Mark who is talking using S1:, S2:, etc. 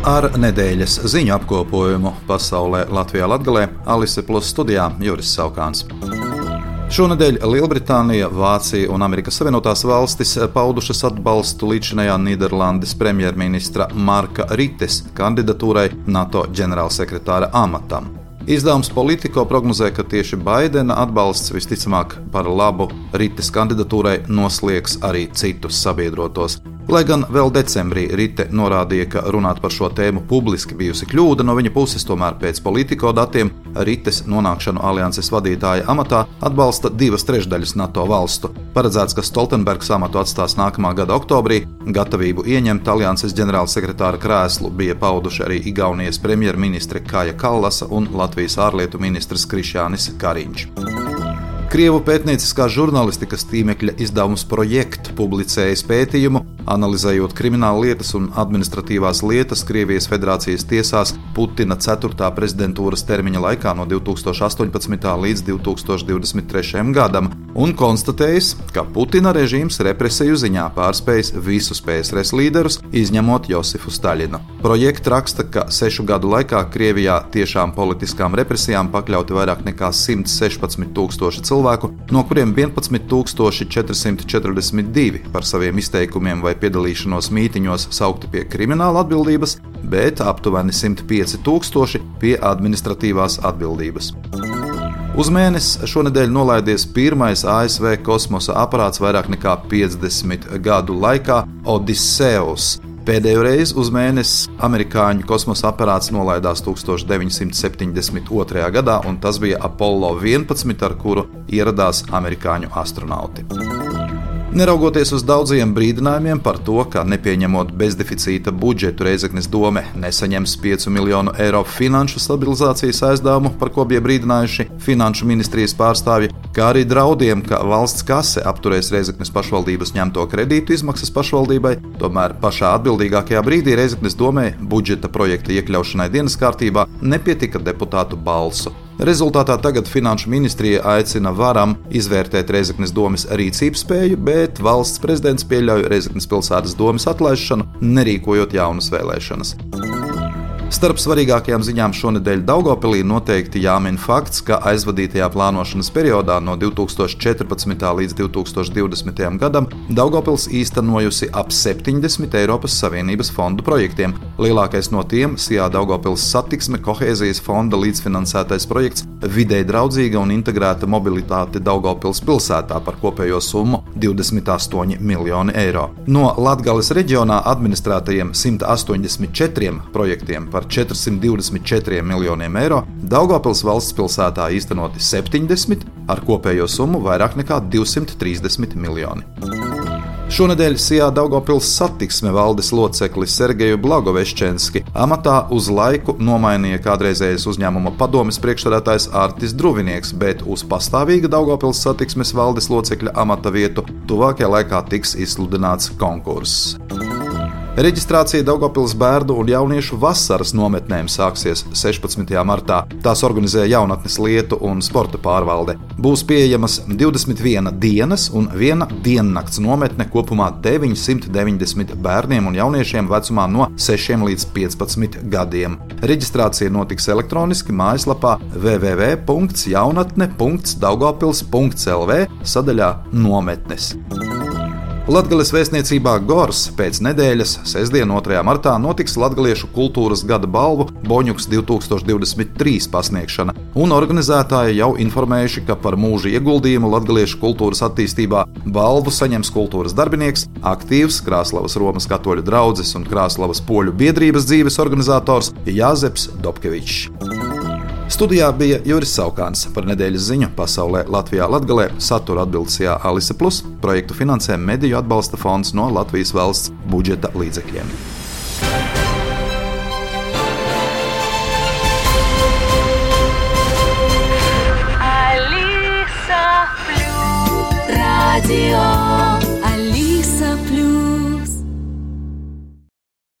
S1: Ar nedēļas ziņu apkopojumu pasaulē Latvijā Latvijā Alise Plus studijā Juris Saukāns. Šonadēļ Lielbritānija, Vācija un Amerikas Savienotās valstis paudušas atbalstu līdzinājā Nīderlandes premjerministra Marka Rites kandidatūrai NATO ģenerālsekretāra amatam. Izdevums Politico prognozē, ka tieši Baidena atbalsts visticamāk par labu Rites kandidatūrai noslēgs arī citus sabiedrotos. Lai gan vēl decembrī Rite norādīja, ka runāt par šo tēmu publiski bijusi kļūda no viņa puses, tomēr pēc politiko datiem Rites nonākšanu alianses vadītāja amatā atbalsta divas trešdaļas NATO valstu. Paredzēts, ka Stoltenbergs amatu atstās nākamā gada oktobrī. Gatavību ieņemt alianses ģenerālsekretāra krēslu bija pauduši arī Igaunijas premjerministre Kāja Kallasa un Latvijas ārlietu ministrs Krišjānis Kariņš. Krievu pētnieciskās žurnālistikas tīmekļa izdevums projekts publicējis pētījumu, analizējot krimināla lietas un administratīvās lietas Krievijas Federācijas tiesās Putina 4. prezidentūras termiņa laikā no 2018. līdz 2023. gadam, un konstatējis, ka Putina režīms represiju ziņā pārspējis visus PSRS līderus, izņemot Josifu Staļinu. Projekts raksta, ka sešu gadu laikā Krievijā tiešām politiskām represijām pakļauti vairāk nekā 116 tūkstoši cilvēku no kuriem 11,442 par saviem izteikumiem vai piedalīšanos mītiņos saukti pie krimināla atbildības, bet aptuveni 105,000 pie administratīvās atbildības. Uz mēnesi šonadēļ nolaidies pirmais ASV kosmosa aparāts vairāk nekā 50 gadu laikā - Odiseus. Pēdējo reizi uz mēnesi amerikāņu kosmosa aparāts nolaidās 1972. gadā, un tas bija Apollo 11, ar kuru ieradās amerikāņu astronauti. Neraugoties uz daudziem brīdinājumiem par to, ka nepieņemot bezdeficīta budžetu Reizeknas dome nesaņems 5 miljonu eiro finanšu stabilizācijas aizdevumu, par ko bija brīdinājuši finanšu ministrijas pārstāvji, kā arī draudiem, ka valsts kase apturēs Reizeknas pašvaldības ņemto kredītu izmaksas pašvaldībai, tomēr pašā atbildīgākajā brīdī Reizeknas domē budžeta projekta iekļaušanai dienas kārtībā nepietika deputātu balsu. Rezultātā tagad Finanšu ministrija aicina varam izvērtēt Reizeknas domas rīcības spēju, bet valsts prezidents pieļauj Reizeknas pilsētas domas atlaišanu, nerīkojot jaunas vēlēšanas. Starp svarīgākajām ziņām šonadēļ Daugopilī noteikti jāmin fakts, ka aizvadītajā plānošanas periodā no 2014. līdz 2020. gadam Daugopils īstenojusi ap 70 Eiropas Savienības fondu projektiem. Lielākais no tiem - Sijā Daugopils satiksme kohēzijas fonda līdzfinansētais projekts Videi draudzīga un integrēta mobilitāte Daugopils pilsētā par kopējo summu 28 miljoni eiro. No Latgales reģionā administrētajiem 184 projektiem par par 424 miljoniem eiro, Daugopils valsts pilsētā īstenoti 70, ar kopējo summu vairāk nekā 230 miljoni. Šonadēļ Sijā Daugopils satiksme valdes locekli Sergeju Blagovešķenski amatā uz laiku nomainīja kādreizējais uzņēmuma padomes priekšstādātājs Artis Druvinieks, bet uz pastāvīga Daugopils satiksmes valdes locekļa amata vietu tuvākajā laikā tiks izsludināts konkurss. Reģistrācija Daugopils bērnu un jauniešu vasaras nometnēm sāksies 16. martā. Tās organizē jaunatnes lietu un sporta pārvalde. Būs pieejamas 21 dienas un viena diennakts nometne kopumā 990 bērniem un jauniešiem vecumā no 6 līdz 15 gadiem. Reģistrācija notiks elektroniski mājaslapā www.jaunatne.daugopils.lv sadaļā nometnes. Latvijas vēstniecībā Gors pēc nedēļas, sestdien, 2. martā, notiks Latviešu kultūras gada balvu Boņuks 2023 pasniegšana, un organizētāji jau informējuši, ka par mūža ieguldījumu latviešu kultūras attīstībā balvu saņems kultūras darbinieks, aktīvs Krāslavas Romas katoļu draugs un Krāslavas poļu biedrības dzīves organizators Jāzeps Dobkevičs. Studijā bija Juris Saukāns. Par nedēļas ziņu pasaulē Latvijā Latgalē, satura atbildesijā Alise Plus, projektu finansē Mediju atbalsta fonds no Latvijas valsts budžeta līdzekļiem.
S2: Radio